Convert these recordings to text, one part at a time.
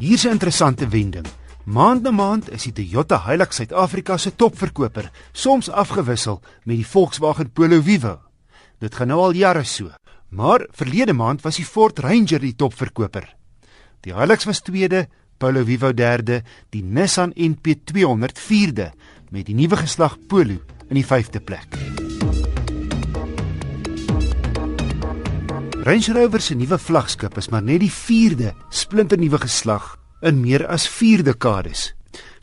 Hier's 'n interessante wending. Maand na maand is die Toyota Hilux Suid-Afrika se topverkoper, soms afgewissel met die Volkswagen Polo Vivo. Dit gaan nou al jare so. Maar verlede maand was die Ford Ranger die topverkoper. Die Hilux was tweede, Polo Vivo derde, die Nissan NP200 vierde met die nuwe geslag Polo in die vyfde plek. Range Rover se nuwe vlaggenskap is maar net die vierde splinternuwe geslag in meer as 4 dekades.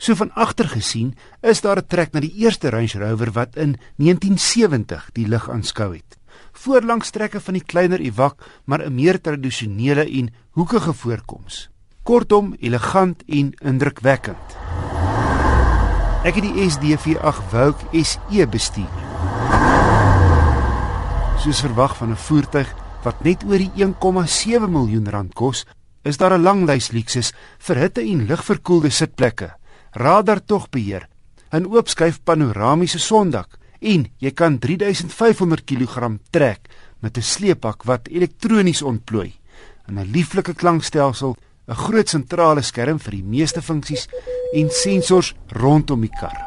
So van agter gesien is daar 'n trek na die eerste Range Rover wat in 1970 die lig aanskou het. Voorlangstrekke van die kleiner Evoque, maar 'n meer tradisionele en hoekige voorkoms. Kortom, elegant en indrukwekkend. Ek het die SDV8 Vogue SE bestuur. Soos verwag van 'n voertuig wat net oor die 1,7 miljoen rand kos, is daar 'n lang lys luksus vir hitte en ligverkoelde sitplekke, radar togbeheer, 'n oopskuif panoramiese sondak. En jy kan 3500 kg trek met 'n sleepak wat elektronies ontplooi. 'n lieflike klankstelsel, 'n groot sentrale skerm vir die meeste funksies en sensors rondom die kar.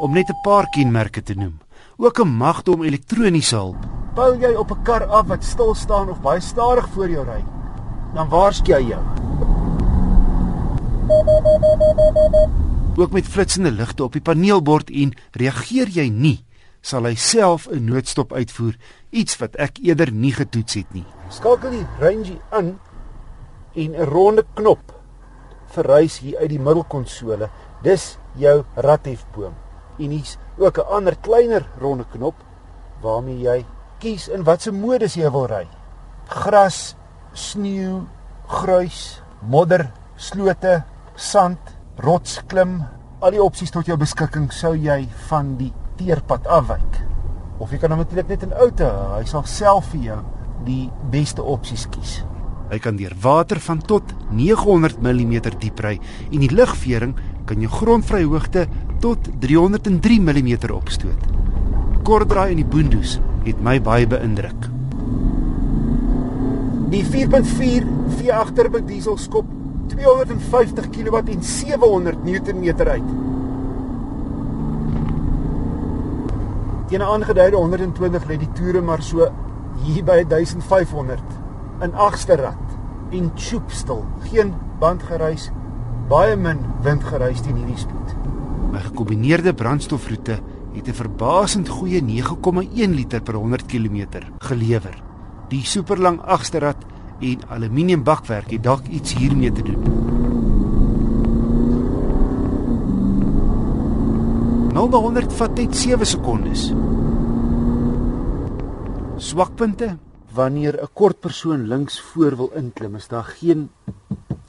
Om net 'n paar kenmerke te noem, ook 'n magte om elektroniese hulp. Bou jy op 'n kar af wat stil staan of baie stadig voor jou ry? dan waarsku hy jou. Ook met flitsende ligte op die paneelbord en reageer jy nie, sal hy self 'n noodstop uitvoer, iets wat ek eerder nie getoets het nie. Skakel die range aan en 'n ronde knop verrys hier uit die middelkonsole. Dis jou radhefboom. En hier's ook 'n ander kleiner ronde knop waarmee jy kies in watter modus jy wil ry. Gras, sneeu, gruis, modder, slote, sand, rots klim, al die opsies tot jou beskikking sou jy van die teerpad afwyk. Of jy kan natuurlik net 'n outo, hy sal self vir jou die beste opsies kies. Hy kan deur water van tot 900 mm diep ry en die lugvering kan jou grondvry hoogte tot 303 mm opstoot. Kortdraai in die boondoes het my baie beïndruk. Die 4.4 V8 turbo diesel skop 250 kW en 700 Nm uit. Teen 'n aangeduide 120 lê die toere maar so hier by 1500 in agste rad en choopstil, geen bandgeruis, baie min windgeruis teen hierdie spoed. My gekombineerde brandstofroete het 'n verbasend goeie 9,1 liter per 100 km gelewer die superlang agterrad en aluminium bakwerk het dalk iets hiermee te doen. Nou by 100 vat dit 7 sekondes. Swakpunte wanneer 'n kort persoon links voor wil inklim, is daar geen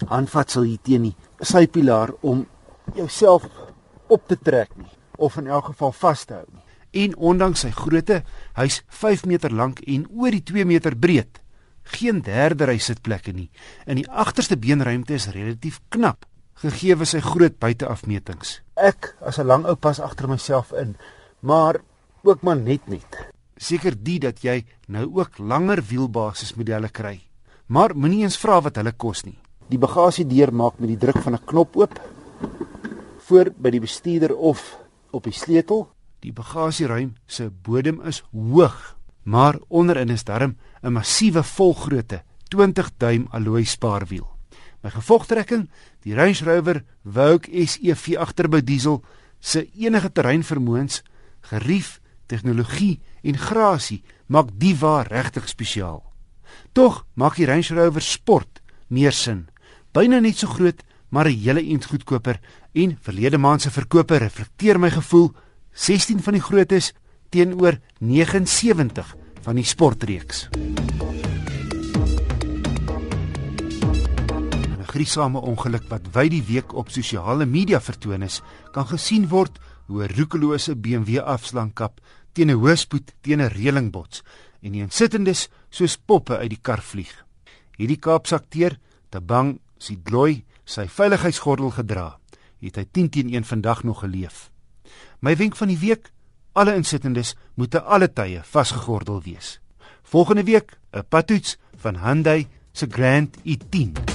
handvatsel hier teen die sypilaar om jouself op te trek nie of in elk geval vas te hou nie en ondanks sy grootte, hy's 5 meter lank en oor die 2 meter breed. Geen derde ry sitplekke nie. In die agterste beenruimte is relatief knap gegee sy groot buiteafmetings. Ek as 'n lang ou pas agter myself in, maar ook maar net net. Seker die dat jy nou ook langer wielbasis modelle kry. Maar moenie eens vra wat hulle kos nie. Die bagasiedeur maak met die druk van 'n knop oop voor by die bestuurder of op die sleutel Die bagasieruim se bodem is hoog, maar onderin is darm 'n massiewe volgrootte 20 duim alloy spaarwiel. My gevolgtrekking, die Range Rover Vogue SE agterbou diesel se enige terreinvermoëns, gerief, tegnologie en grasie maak die wa regtig spesiaal. Tog maak die Range Rover Sport meer sin. Byna net so groot, maar 'n hele ent goedkoper en verlede maand se verkope reflekteer my gevoel 16 van die grootes teenoor 79 van die sportreeks. 'n Griesame ongeluk wat wyd die week op sosiale media vertoon is, kan gesien word hoe 'n roekelose BMW afslankap teen 'n hoëspoed teen 'n reëling bots en die insittendes soos poppe uit die kar vlieg. Hierdie Kaapsakteur, te bang sy glooi sy veiligheidsgordel gedra, het hy 10 teen 1 vandag nog geleef. My wenk van die week: alle insittendes moet te alle tye vasgegordel wees. Volgende week 'n patoets van Hyundai se Grand i10.